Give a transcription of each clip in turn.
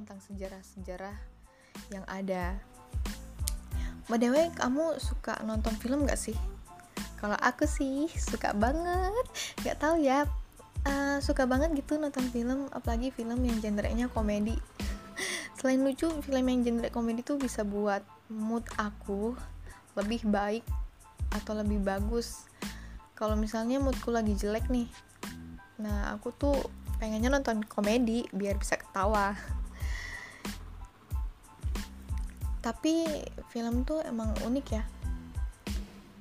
tentang sejarah-sejarah yang ada. By the way, kamu suka nonton film gak sih? Kalau aku sih suka banget, gak tahu ya, uh, suka banget gitu nonton film, apalagi film yang genrenya komedi. Selain lucu, film yang genre komedi tuh bisa buat mood aku lebih baik atau lebih bagus. Kalau misalnya moodku lagi jelek nih, nah aku tuh pengennya nonton komedi biar bisa ketawa. Tapi film tuh emang unik ya,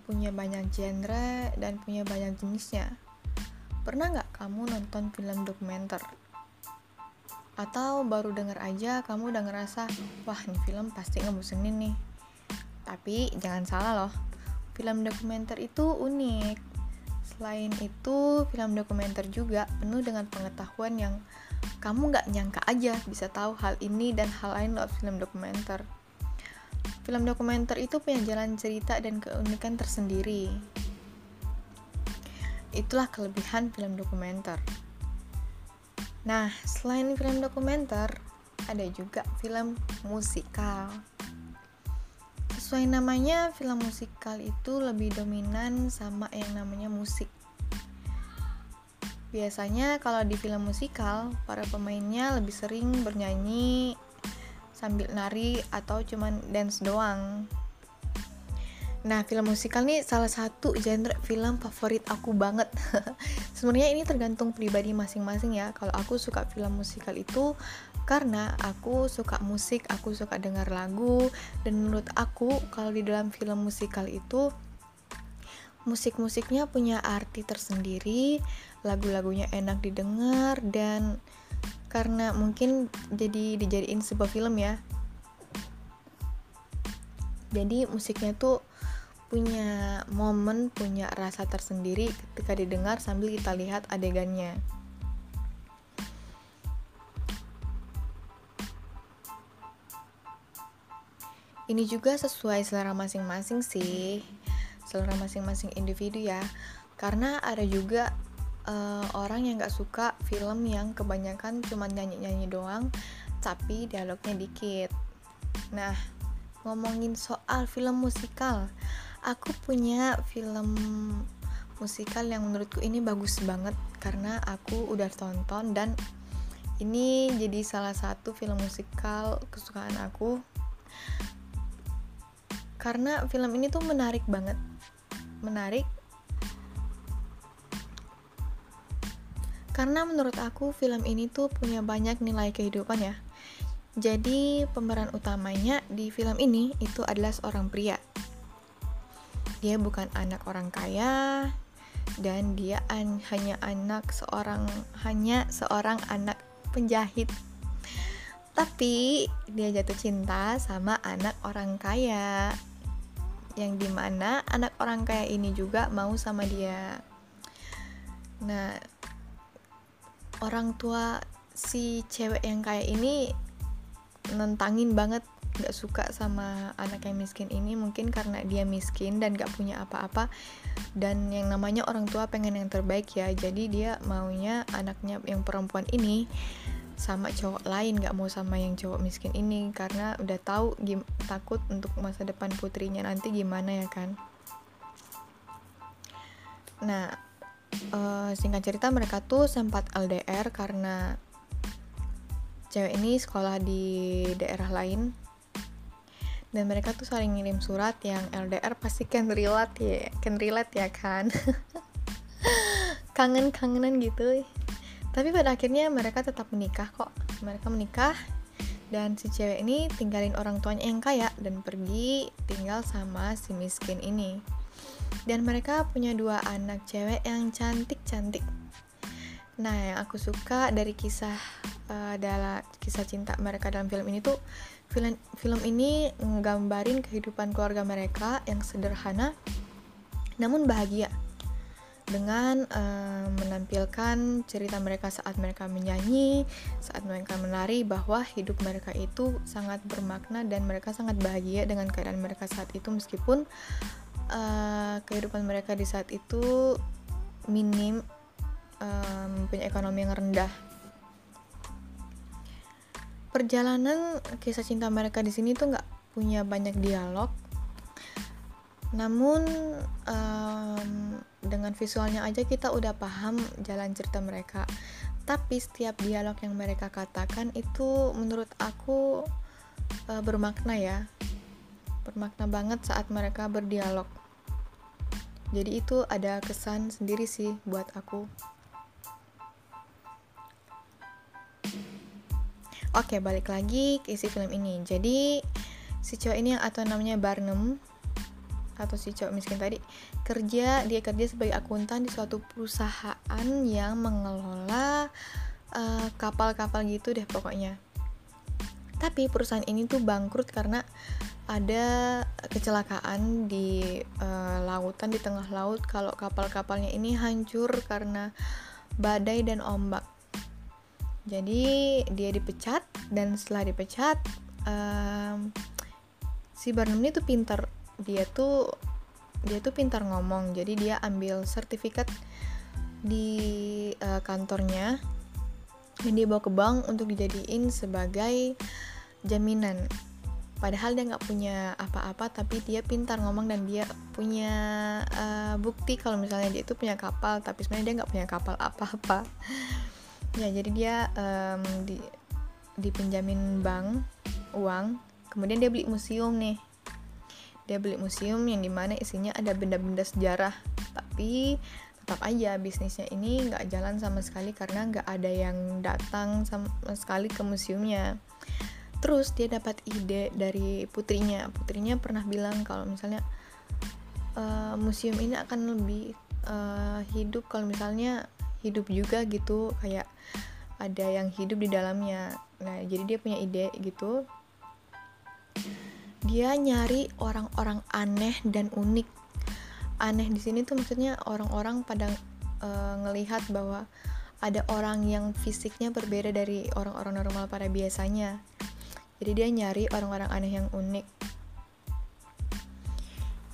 punya banyak genre dan punya banyak jenisnya. Pernah nggak kamu nonton film dokumenter? Atau baru denger aja kamu udah ngerasa, wah ini film pasti ngebosenin nih. Tapi jangan salah loh, film dokumenter itu unik. Selain itu, film dokumenter juga penuh dengan pengetahuan yang kamu nggak nyangka aja bisa tahu hal ini dan hal lain lewat film dokumenter. Film dokumenter itu punya jalan cerita dan keunikan tersendiri. Itulah kelebihan film dokumenter. Nah, selain film dokumenter, ada juga film musikal. Sesuai namanya, film musikal itu lebih dominan sama yang namanya musik. Biasanya kalau di film musikal, para pemainnya lebih sering bernyanyi, sambil nari atau cuman dance doang. Nah, film musikal nih salah satu genre film favorit aku banget. Sebenarnya ini tergantung pribadi masing-masing ya. Kalau aku suka film musikal itu karena aku suka musik, aku suka dengar lagu dan menurut aku kalau di dalam film musikal itu musik-musiknya punya arti tersendiri, lagu-lagunya enak didengar dan karena mungkin jadi dijadiin sebuah film ya jadi musiknya tuh punya momen, punya rasa tersendiri ketika didengar sambil kita lihat adegannya. Ini juga sesuai selera masing-masing sih, selera masing-masing individu ya. Karena ada juga uh, orang yang gak suka film yang kebanyakan cuma nyanyi-nyanyi doang tapi dialognya dikit. Nah ngomongin soal film musikal. Aku punya film musikal yang menurutku ini bagus banget karena aku udah tonton dan ini jadi salah satu film musikal kesukaan aku. Karena film ini tuh menarik banget. Menarik Karena menurut aku film ini tuh punya banyak nilai kehidupan ya. Jadi pemeran utamanya di film ini itu adalah seorang pria. Dia bukan anak orang kaya dan dia an hanya anak seorang hanya seorang anak penjahit. Tapi dia jatuh cinta sama anak orang kaya yang di mana anak orang kaya ini juga mau sama dia. Nah, orang tua si cewek yang kayak ini nentangin banget gak suka sama anak yang miskin ini. Mungkin karena dia miskin dan gak punya apa-apa. Dan yang namanya orang tua pengen yang terbaik ya. Jadi dia maunya anaknya yang perempuan ini sama cowok lain gak mau sama yang cowok miskin ini. Karena udah tahu takut untuk masa depan putrinya nanti gimana ya kan. Nah uh, singkat cerita mereka tuh sempat LDR karena cewek ini sekolah di daerah lain. Dan mereka tuh saling ngirim surat yang LDR pasti can relate ya can relate ya kan? Kangen-kangenan gitu. Tapi pada akhirnya mereka tetap menikah kok. Mereka menikah dan si cewek ini tinggalin orang tuanya yang kaya dan pergi tinggal sama si miskin ini dan mereka punya dua anak cewek yang cantik-cantik. Nah, yang aku suka dari kisah uh, kisah cinta mereka dalam film ini tuh film film ini nggambarin kehidupan keluarga mereka yang sederhana namun bahagia dengan uh, menampilkan cerita mereka saat mereka menyanyi, saat mereka menari bahwa hidup mereka itu sangat bermakna dan mereka sangat bahagia dengan keadaan mereka saat itu meskipun uh, kehidupan mereka di saat itu minim um, punya ekonomi yang rendah. Perjalanan kisah cinta mereka di sini tuh nggak punya banyak dialog. Namun um, dengan visualnya aja kita udah paham jalan cerita mereka. Tapi setiap dialog yang mereka katakan itu menurut aku uh, bermakna ya bermakna banget saat mereka berdialog. Jadi itu ada kesan sendiri sih buat aku. Oke, balik lagi ke isi film ini. Jadi, si cowok ini yang atau namanya Barnum atau si cowok miskin tadi kerja dia kerja sebagai akuntan di suatu perusahaan yang mengelola eh, kapal-kapal uh, gitu deh pokoknya. Tapi perusahaan ini tuh bangkrut karena ada kecelakaan di uh, lautan di tengah laut. Kalau kapal-kapalnya ini hancur karena badai dan ombak. Jadi dia dipecat dan setelah dipecat um, si Barnum ini tuh pintar. Dia tuh dia tuh pintar ngomong. Jadi dia ambil sertifikat di uh, kantornya dan dia bawa ke bank untuk dijadiin sebagai jaminan padahal dia nggak punya apa-apa tapi dia pintar ngomong dan dia punya uh, bukti kalau misalnya dia itu punya kapal tapi sebenarnya dia nggak punya kapal apa-apa. Ya jadi dia um, di dipinjamin bank uang kemudian dia beli museum nih. Dia beli museum yang di mana isinya ada benda-benda sejarah tapi tetap aja bisnisnya ini nggak jalan sama sekali karena nggak ada yang datang sama sekali ke museumnya terus dia dapat ide dari putrinya. Putrinya pernah bilang kalau misalnya uh, museum ini akan lebih uh, hidup kalau misalnya hidup juga gitu kayak ada yang hidup di dalamnya. Nah jadi dia punya ide gitu. Dia nyari orang-orang aneh dan unik. Aneh di sini tuh maksudnya orang-orang pada uh, ngelihat bahwa ada orang yang fisiknya berbeda dari orang-orang normal pada biasanya jadi dia nyari orang-orang aneh yang unik.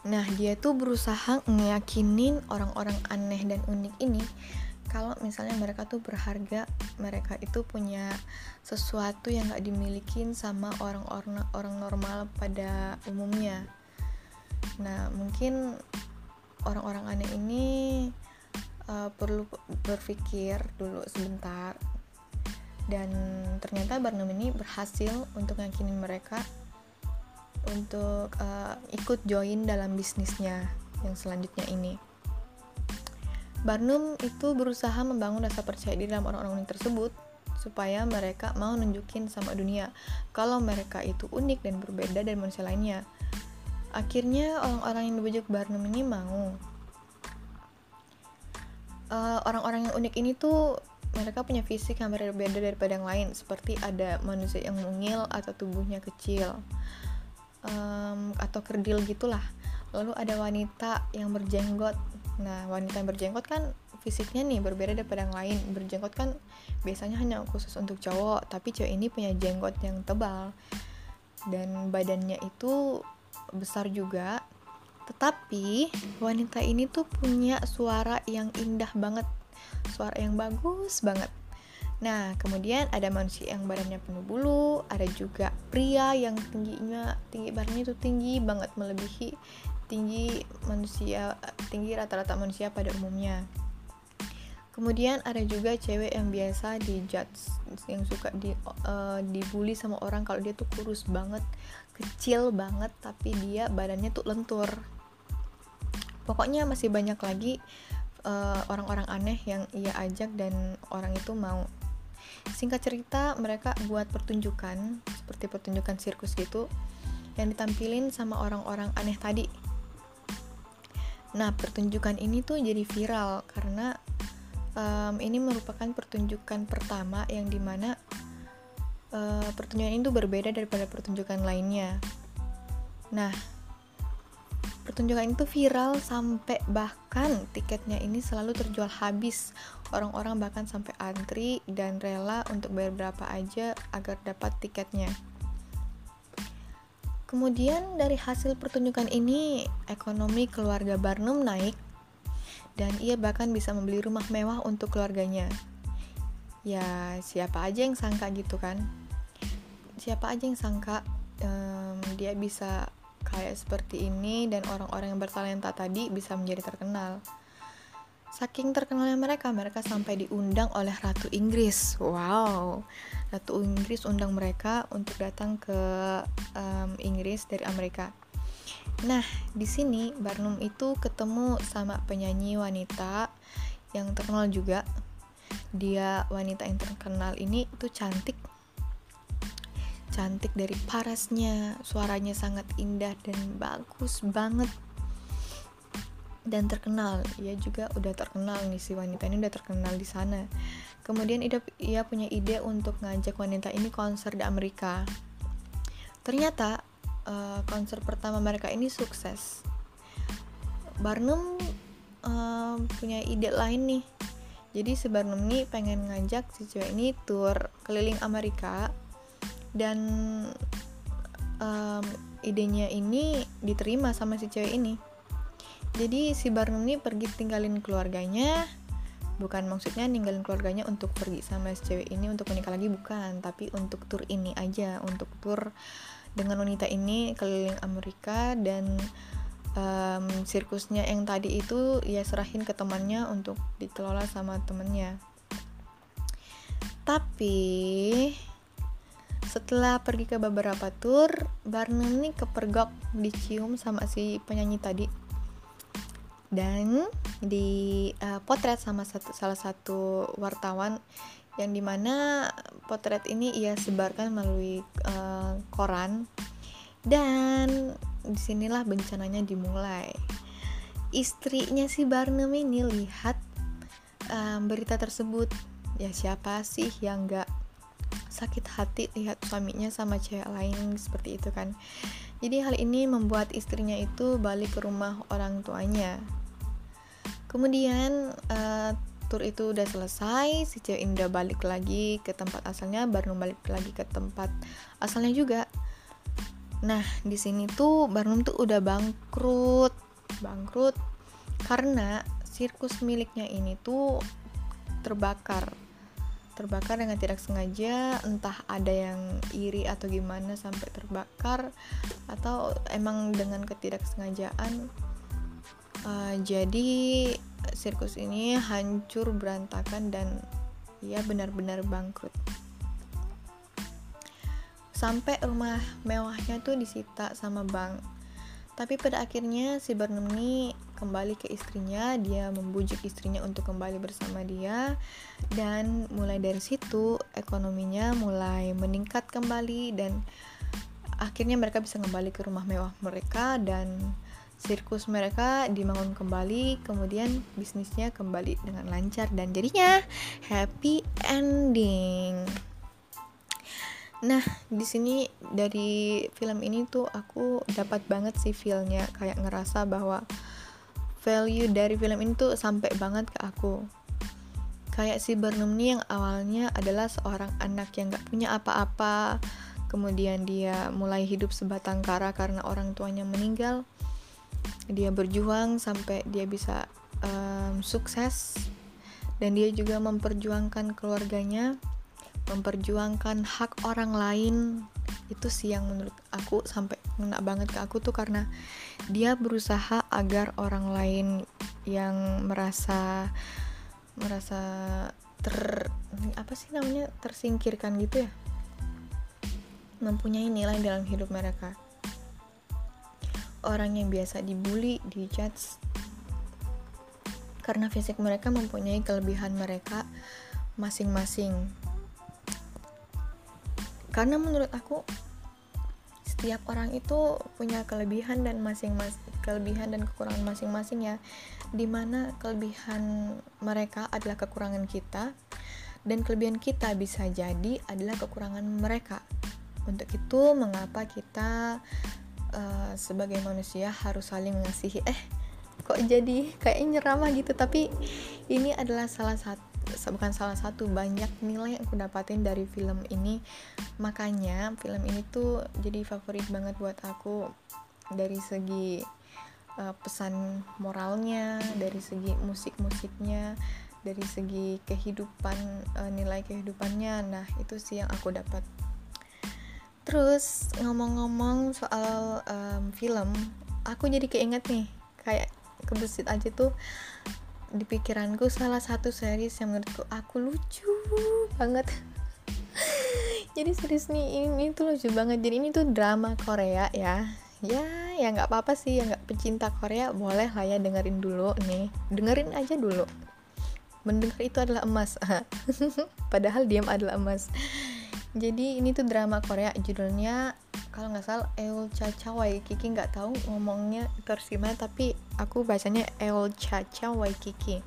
Nah dia tuh berusaha ngeyakinin orang-orang aneh dan unik ini kalau misalnya mereka tuh berharga mereka itu punya sesuatu yang gak dimiliki sama orang-orang orang normal pada umumnya. Nah mungkin orang-orang aneh ini uh, perlu berpikir dulu sebentar dan ternyata Barnum ini berhasil untuk yakinin mereka untuk uh, ikut join dalam bisnisnya yang selanjutnya ini. Barnum itu berusaha membangun rasa percaya diri dalam orang-orang tersebut supaya mereka mau nunjukin sama dunia kalau mereka itu unik dan berbeda dari manusia lainnya. Akhirnya orang-orang yang dibujuk Barnum ini mau. Uh, orang-orang yang unik ini tuh mereka punya fisik yang berbeda daripada yang lain seperti ada manusia yang mungil atau tubuhnya kecil um, atau kerdil gitulah lalu ada wanita yang berjenggot Nah, wanita yang berjenggot kan fisiknya nih berbeda daripada yang lain. Berjenggot kan biasanya hanya khusus untuk cowok, tapi cewek ini punya jenggot yang tebal dan badannya itu besar juga. Tetapi wanita ini tuh punya suara yang indah banget, suara yang bagus banget. Nah, kemudian ada manusia yang badannya penuh bulu, ada juga pria yang tingginya tinggi badannya itu tinggi banget melebihi tinggi manusia tinggi rata-rata manusia pada umumnya kemudian ada juga cewek yang biasa di judge yang suka di uh, dibully sama orang kalau dia tuh kurus banget kecil banget tapi dia badannya tuh lentur pokoknya masih banyak lagi eh, orang-orang uh, aneh yang ia ajak dan orang itu mau singkat cerita mereka buat pertunjukan seperti pertunjukan sirkus gitu yang ditampilin sama orang-orang aneh tadi Nah, pertunjukan ini tuh jadi viral karena um, ini merupakan pertunjukan pertama yang di mana uh, pertunjukan ini tuh berbeda daripada pertunjukan lainnya. Nah, pertunjukan itu viral sampai bahkan tiketnya ini selalu terjual habis. Orang-orang bahkan sampai antri dan rela untuk bayar berapa aja agar dapat tiketnya. Kemudian dari hasil pertunjukan ini, ekonomi keluarga Barnum naik dan ia bahkan bisa membeli rumah mewah untuk keluarganya. Ya, siapa aja yang sangka gitu kan? siapa aja yang sangka um, dia bisa kayak seperti ini dan orang-orang yang bertalenta tadi bisa menjadi terkenal. Saking terkenalnya mereka mereka sampai diundang oleh ratu Inggris. Wow. Ratu Inggris undang mereka untuk datang ke um, Inggris dari Amerika. Nah di sini Barnum itu ketemu sama penyanyi wanita yang terkenal juga. Dia wanita yang terkenal ini itu cantik cantik dari parasnya. Suaranya sangat indah dan bagus banget. Dan terkenal. Ia juga udah terkenal nih si wanita ini udah terkenal di sana. Kemudian ia, punya ide untuk ngajak wanita ini konser di Amerika. Ternyata uh, konser pertama mereka ini sukses. Barnum uh, punya ide lain nih. Jadi si Barnum ini pengen ngajak si cewek ini tour keliling Amerika dan um, idenya ini diterima sama si cewek ini. Jadi si Barnum ini pergi tinggalin keluarganya. Bukan maksudnya ninggalin keluarganya untuk pergi sama si cewek ini untuk menikah lagi bukan. Tapi untuk tur ini aja untuk tur dengan wanita ini keliling Amerika dan um, sirkusnya yang tadi itu ia serahin ke temannya untuk dikelola sama temennya tapi setelah pergi ke beberapa tour Barnum nih kepergok dicium sama si penyanyi tadi. Dan di uh, potret sama satu, salah satu wartawan yang di mana potret ini ia sebarkan melalui uh, koran. Dan di sinilah bencananya dimulai. Istrinya si Barnum ini lihat um, berita tersebut. Ya siapa sih yang gak sakit hati lihat suaminya sama cewek lain seperti itu kan. Jadi hal ini membuat istrinya itu balik ke rumah orang tuanya. Kemudian uh, tur itu udah selesai si cewek ini udah balik lagi ke tempat asalnya Barnum balik lagi ke tempat asalnya juga. Nah di sini tuh Barnum tuh udah bangkrut bangkrut karena sirkus miliknya ini tuh terbakar terbakar dengan tidak sengaja entah ada yang iri atau gimana sampai terbakar atau emang dengan ketidaksengajaan uh, jadi sirkus ini hancur berantakan dan ia benar-benar bangkrut. Sampai rumah mewahnya tuh disita sama bank tapi pada akhirnya si Barnum ini kembali ke istrinya, dia membujuk istrinya untuk kembali bersama dia dan mulai dari situ ekonominya mulai meningkat kembali dan akhirnya mereka bisa kembali ke rumah mewah mereka dan sirkus mereka dibangun kembali kemudian bisnisnya kembali dengan lancar dan jadinya happy ending. Nah, di sini dari film ini tuh aku dapat banget sih feelnya kayak ngerasa bahwa value dari film ini tuh sampai banget ke aku. Kayak si Barnum nih yang awalnya adalah seorang anak yang gak punya apa-apa, kemudian dia mulai hidup sebatang kara karena orang tuanya meninggal. Dia berjuang sampai dia bisa um, sukses dan dia juga memperjuangkan keluarganya memperjuangkan hak orang lain itu sih yang menurut aku sampai ngena banget ke aku tuh karena dia berusaha agar orang lain yang merasa merasa ter apa sih namanya tersingkirkan gitu ya mempunyai nilai dalam hidup mereka. Orang yang biasa dibully dijudge karena fisik mereka mempunyai kelebihan mereka masing-masing karena menurut aku setiap orang itu punya kelebihan dan masing-masing kelebihan dan kekurangan masing-masing ya. Di mana kelebihan mereka adalah kekurangan kita dan kelebihan kita bisa jadi adalah kekurangan mereka. Untuk itu mengapa kita uh, sebagai manusia harus saling mengasihi? Eh kok jadi kayak nyerama gitu tapi ini adalah salah satu bukan salah satu banyak nilai yang aku dapatin dari film ini. Makanya film ini tuh jadi favorit banget buat aku dari segi uh, pesan moralnya dari segi musik-musiknya dari segi kehidupan uh, nilai kehidupannya. Nah itu sih yang aku dapat. Terus ngomong-ngomong soal um, film aku jadi keinget nih kayak kebesit aja tuh di pikiranku salah satu series yang menurutku aku lucu banget. Jadi series nih ini, ini tuh lucu banget. Jadi ini tuh drama Korea ya. Ya ya nggak apa-apa sih. Yang nggak pecinta Korea boleh lah ya dengerin dulu nih. Dengerin aja dulu. Mendengar itu adalah emas. Padahal diam adalah emas jadi ini tuh drama Korea judulnya kalau nggak salah Eul Chacha Waikiki nggak tahu ngomongnya mana tapi aku bacanya Eul Chacha Waikiki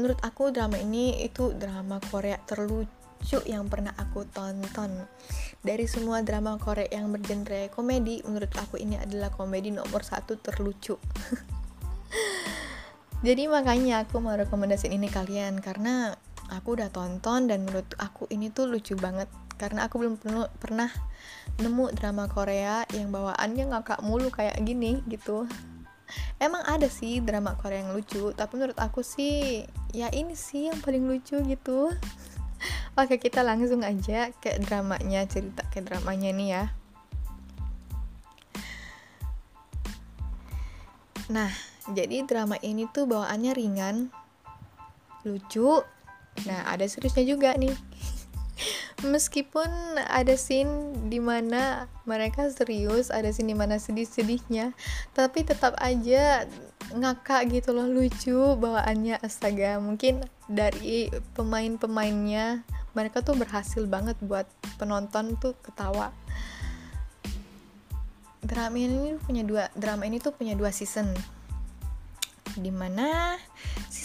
menurut aku drama ini itu drama Korea terlucu yang pernah aku tonton. Dari semua drama Korea yang bergenre komedi menurut aku ini adalah komedi nomor satu terlucu. Jadi makanya aku mau rekomendasiin ini kalian karena aku udah tonton dan menurut aku ini tuh lucu banget. Karena aku belum pernah nemu drama Korea yang bawaannya ngakak mulu kayak gini gitu. Emang ada sih drama Korea yang lucu tapi menurut aku sih ya ini sih yang paling lucu gitu. Oke kita langsung aja ke dramanya cerita ke dramanya nih ya. Nah jadi drama ini tuh bawaannya ringan Lucu Nah ada seriusnya juga nih. Meskipun ada scene di mana mereka serius, ada scene di mana sedih-sedihnya, tapi tetap aja ngakak gitu loh lucu bawaannya. Astaga mungkin dari pemain-pemainnya mereka tuh berhasil banget buat penonton tuh ketawa. Drama ini punya dua drama ini tuh punya dua season. Di mana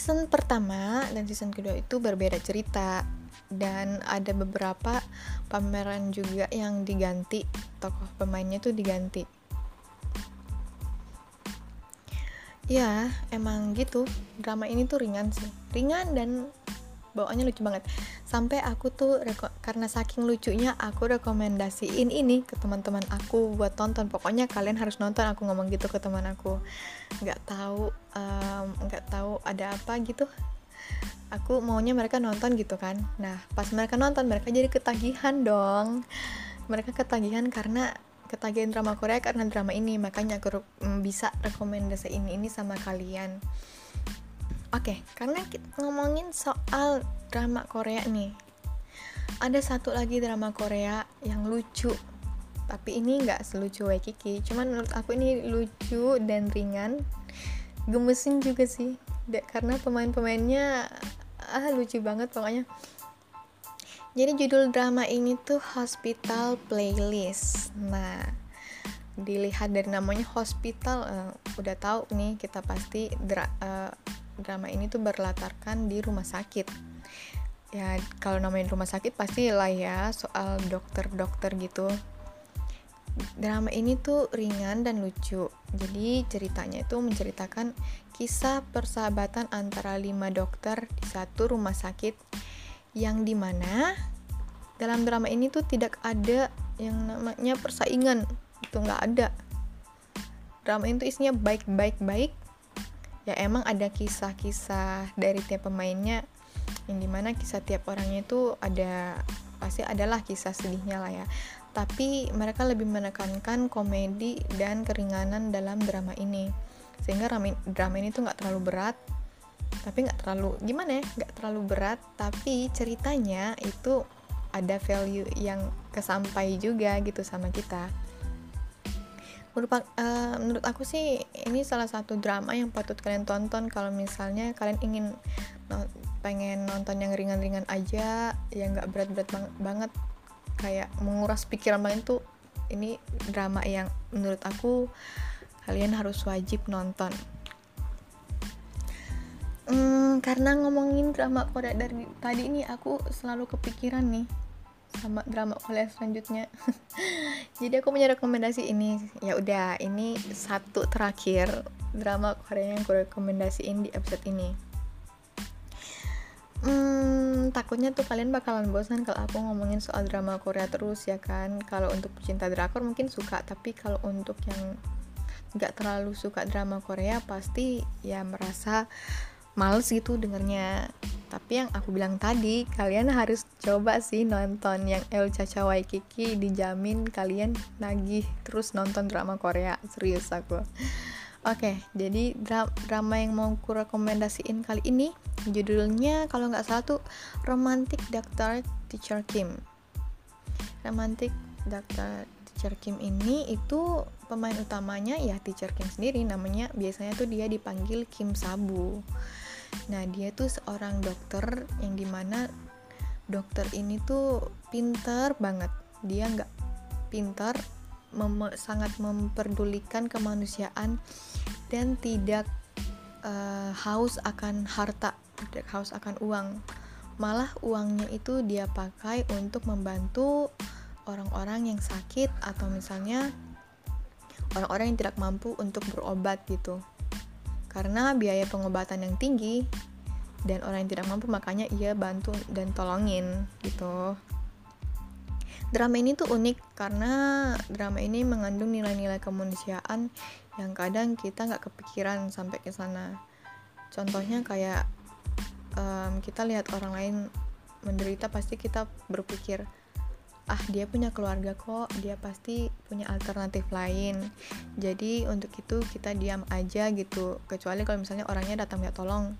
season pertama dan season kedua itu berbeda cerita. Dan ada beberapa pameran juga yang diganti tokoh pemainnya tuh diganti. Ya emang gitu. Drama ini tuh ringan sih. Ringan dan bawaannya lucu banget sampai aku tuh karena saking lucunya aku rekomendasiin ini ke teman-teman aku buat tonton. Pokoknya kalian harus nonton aku ngomong gitu ke teman aku. Nggak tahu nggak um, tahu ada apa gitu. Aku maunya mereka nonton gitu kan. Nah pas mereka nonton mereka jadi ketagihan dong. Mereka ketagihan karena ketagihan drama Korea karena drama ini. Makanya aku bisa rekomendasiin ini sama kalian Oke, okay, karena kita ngomongin soal drama Korea nih, ada satu lagi drama Korea yang lucu, tapi ini nggak selucu Waikiki. Cuman menurut aku ini lucu dan ringan, gemesin juga sih, karena pemain-pemainnya ah lucu banget pokoknya. Jadi judul drama ini tuh Hospital Playlist. Nah, dilihat dari namanya hospital, uh, udah tahu nih kita pasti uh, drama ini tuh berlatarkan di rumah sakit. Ya kalau namanya rumah sakit pasti lah ya soal dokter-dokter gitu. Drama ini tuh ringan dan lucu. Jadi ceritanya itu menceritakan kisah persahabatan antara lima dokter di satu rumah sakit yang di mana dalam drama ini tuh tidak ada yang namanya persaingan itu nggak ada. Drama itu isinya baik-baik baik ya emang ada kisah-kisah dari tiap pemainnya yang di mana kisah tiap orangnya itu ada pasti adalah kisah sedihnya lah ya. Tapi mereka lebih menekankan komedi dan keringanan dalam drama ini. Sehingga drama ini tuh nggak terlalu berat tapi nggak terlalu gimana ya nggak terlalu berat tapi ceritanya itu ada value yang kesampai juga gitu sama kita merupakan uh, menurut aku sih ini salah satu drama yang patut kalian tonton kalau misalnya kalian ingin no, pengen nonton yang ringan-ringan aja yang nggak berat-berat bang banget kayak menguras pikiran kalian tuh ini drama yang menurut aku kalian harus wajib nonton. Hmm, karena ngomongin drama Korea dari tadi ini aku selalu kepikiran nih sama drama Korea selanjutnya. Jadi aku punya rekomendasi ini. Ya udah ini satu terakhir drama Korea yang aku rekomendasiin di episode ini. Hmm, takutnya tuh kalian bakalan bosan kalau aku ngomongin soal drama Korea terus ya kan. Kalau untuk pecinta drakor mungkin suka, tapi kalau untuk yang nggak terlalu suka drama Korea pasti ya merasa males gitu dengernya tapi yang aku bilang tadi kalian harus coba sih nonton yang El Chacha Waikiki dijamin kalian nagih terus nonton drama Korea serius aku Oke, jadi dra drama yang mau ku rekomendasiin kali ini judulnya kalau nggak salah tuh Romantic Doctor Teacher Kim. Romantic Doctor Teacher Kim ini itu pemain utamanya ya Teacher Kim sendiri namanya biasanya tuh dia dipanggil Kim Sabu. Nah, dia tuh seorang dokter yang di mana dokter ini tuh pinter banget. Dia nggak pinter mem sangat memperdulikan kemanusiaan dan tidak uh, haus akan harta, tidak haus akan uang. Malah uangnya itu dia pakai untuk membantu orang-orang yang sakit atau misalnya orang-orang yang tidak mampu untuk berobat gitu. Karena biaya pengobatan yang tinggi dan orang yang tidak mampu makanya ia bantu dan tolongin gitu. Drama ini tuh unik karena drama ini mengandung nilai-nilai kemanusiaan yang kadang kita nggak kepikiran sampai ke sana. Contohnya kayak um, kita lihat orang lain menderita pasti kita berpikir ah dia punya keluarga kok. Dia pasti punya alternatif lain. Jadi untuk itu kita diam aja gitu. Kecuali kalau misalnya orangnya datang minta tolong.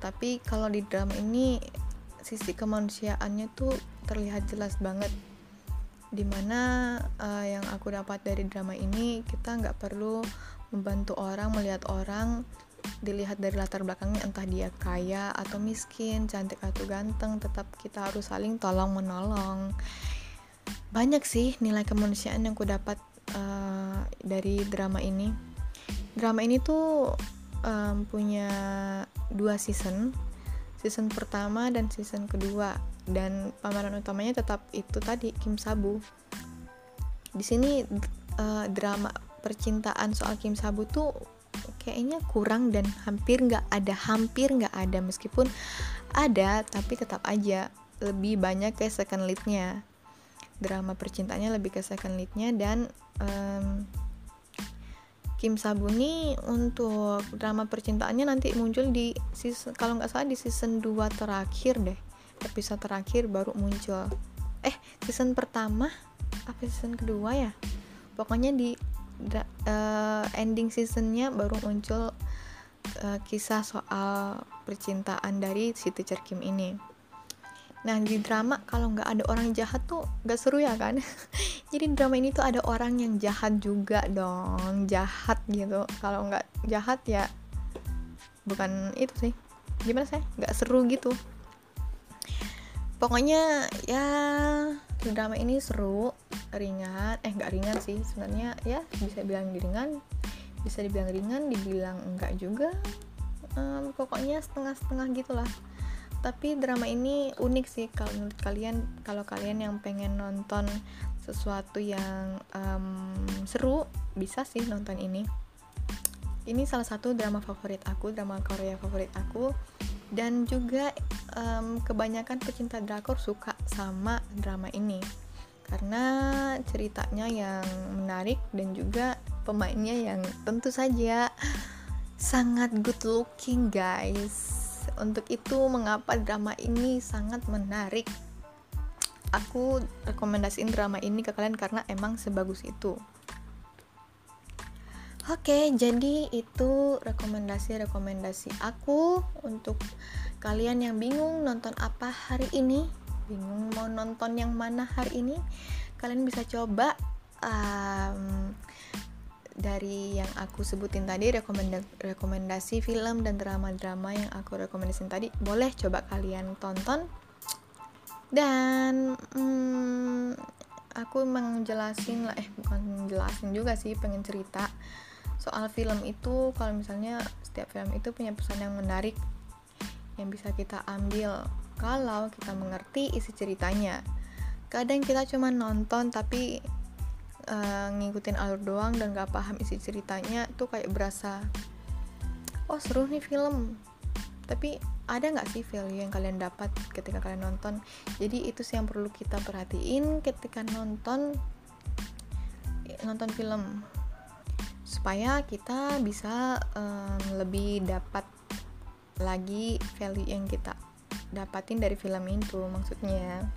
Tapi kalau di drama ini sisi kemanusiaannya tuh terlihat jelas banget. Di mana uh, yang aku dapat dari drama ini kita nggak perlu membantu orang melihat orang dilihat dari latar belakangnya entah dia kaya atau miskin cantik atau ganteng tetap kita harus saling tolong menolong banyak sih nilai kemanusiaan yang aku dapat uh, dari drama ini. Drama ini tuh um, punya dua season season pertama dan season kedua dan pemeran utamanya tetap itu tadi Kim Sabu. Di sini uh, drama percintaan soal Kim Sabu tuh kayaknya kurang dan hampir nggak ada hampir nggak ada. Meskipun ada tapi tetap aja lebih banyak ke second leadnya drama percintaannya lebih ke second leadnya dan um, Kim Sabu nih untuk drama percintaannya nanti muncul di season kalau nggak salah di season 2 terakhir deh episode terakhir baru muncul. Eh season pertama apa season kedua ya? Pokoknya di uh, ending seasonnya baru muncul uh, kisah soal percintaan dari si teacher Kim ini nah di drama kalau nggak ada orang jahat tuh nggak seru ya kan? Jadi drama ini tuh ada orang yang jahat juga dong jahat gitu. Kalau nggak jahat ya bukan itu sih. Gimana sih? Nggak seru gitu. Pokoknya ya drama ini seru ringan. Eh nggak ringan sih. Sebenarnya ya bisa bilang ringan bisa dibilang ringan dibilang enggak juga. Um, pokoknya setengah-setengah gitulah tapi drama ini unik sih kalau menurut kalian kalau kalian yang pengen nonton sesuatu yang um, seru bisa sih nonton ini. Ini salah satu drama favorit aku drama Korea favorit aku. Dan juga um, kebanyakan pecinta drakor suka sama drama ini. Karena ceritanya yang menarik dan juga pemainnya yang tentu saja sangat good looking guys untuk itu mengapa drama ini sangat menarik? Aku rekomendasiin drama ini ke kalian karena emang sebagus itu. Oke, jadi itu rekomendasi-rekomendasi aku untuk kalian yang bingung nonton apa hari ini, bingung mau nonton yang mana hari ini, kalian bisa coba um, dari yang aku sebutin tadi rekomendasi, rekomendasi film dan drama-drama yang aku rekomendasiin tadi, boleh coba kalian tonton. Dan hmm, aku emang lah, eh bukan jelasin juga sih, pengen cerita soal film itu kalau misalnya setiap film itu punya pesan yang menarik yang bisa kita ambil kalau kita mengerti isi ceritanya kadang kita cuma nonton tapi uh, ngikutin alur doang dan gak paham isi ceritanya tuh kayak berasa oh seru nih film. Tapi ada nggak sih value yang kalian dapat ketika kalian nonton? Jadi itu sih yang perlu kita perhatiin ketika nonton nonton film. Supaya kita bisa um, lebih dapat lagi value yang kita dapatin dari film itu maksudnya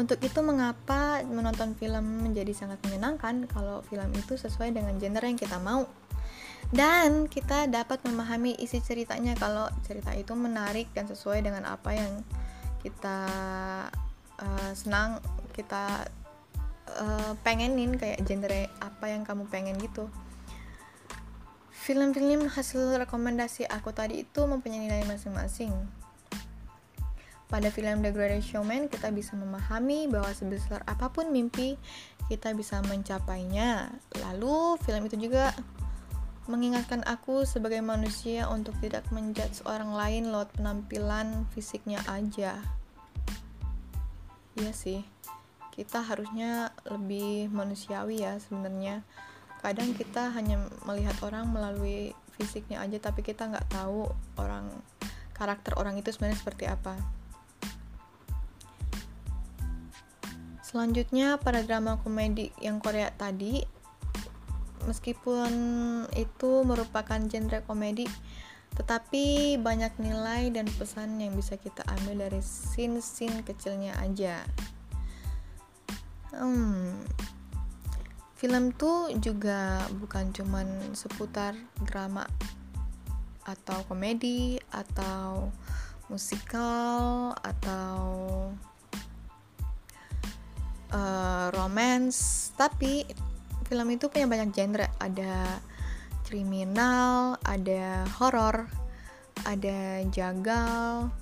untuk itu mengapa menonton film menjadi sangat menyenangkan kalau film itu sesuai dengan genre yang kita mau? Dan kita dapat memahami isi ceritanya kalau cerita itu menarik dan sesuai dengan apa yang kita uh, senang kita uh, pengenin kayak genre apa yang kamu pengen gitu. Film-film hasil rekomendasi aku tadi itu mempunyai nilai masing-masing pada film The Greatest Showman kita bisa memahami bahwa sebesar apa pun mimpi kita bisa mencapainya. Lalu film itu juga mengingatkan aku sebagai manusia untuk tidak menjudge orang lain lewat penampilan fisiknya aja. Iya sih, kita harusnya lebih manusiawi ya sebenarnya. Kadang kita hanya melihat orang melalui fisiknya aja, tapi kita nggak tahu orang karakter orang itu sebenarnya seperti apa. Selanjutnya pada drama komedi yang Korea tadi meskipun itu merupakan genre komedi tetapi banyak nilai dan pesan yang bisa kita ambil dari scene-scene kecilnya aja. Hmm, film tuh juga bukan cuman seputar drama atau komedi atau musikal atau uh, romance tapi film itu punya banyak genre. Ada kriminal ada horor ada jagal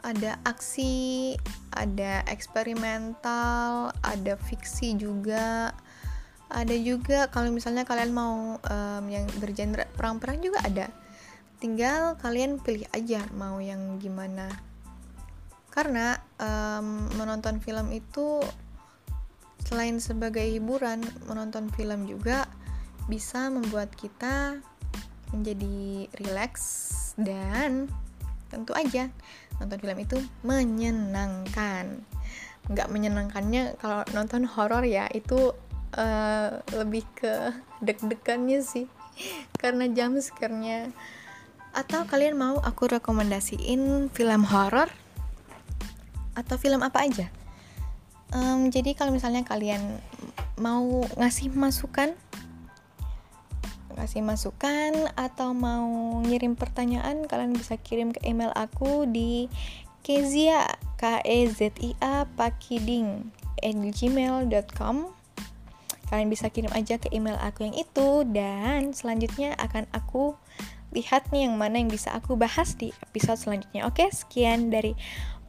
ada aksi ada eksperimental ada fiksi juga. Ada juga kalau misalnya kalian mau um, yang bergenre perang-perang juga ada. Tinggal kalian pilih aja mau yang gimana. Karena um, menonton film itu Selain sebagai hiburan, menonton film juga bisa membuat kita menjadi rileks dan tentu aja nonton film itu menyenangkan. Nggak menyenangkannya kalau nonton horor ya itu uh, lebih ke deg-degannya sih. Karena jam scare atau kalian mau aku rekomendasiin film horor? Atau film apa aja um, jadi kalau misalnya kalian mau ngasih masukan ngasih masukan atau mau ngirim pertanyaan kalian bisa kirim ke email aku di kezia k e z i a pakiding gmail.com kalian bisa kirim aja ke email aku yang itu dan selanjutnya akan aku lihat nih yang mana yang bisa aku bahas di episode selanjutnya. Oke sekian dari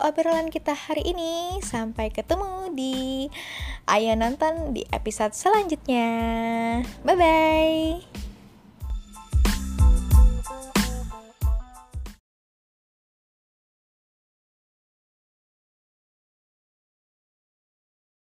obrolan kita hari ini. Sampai ketemu di Ayo Nonton di episode selanjutnya. Bye bye.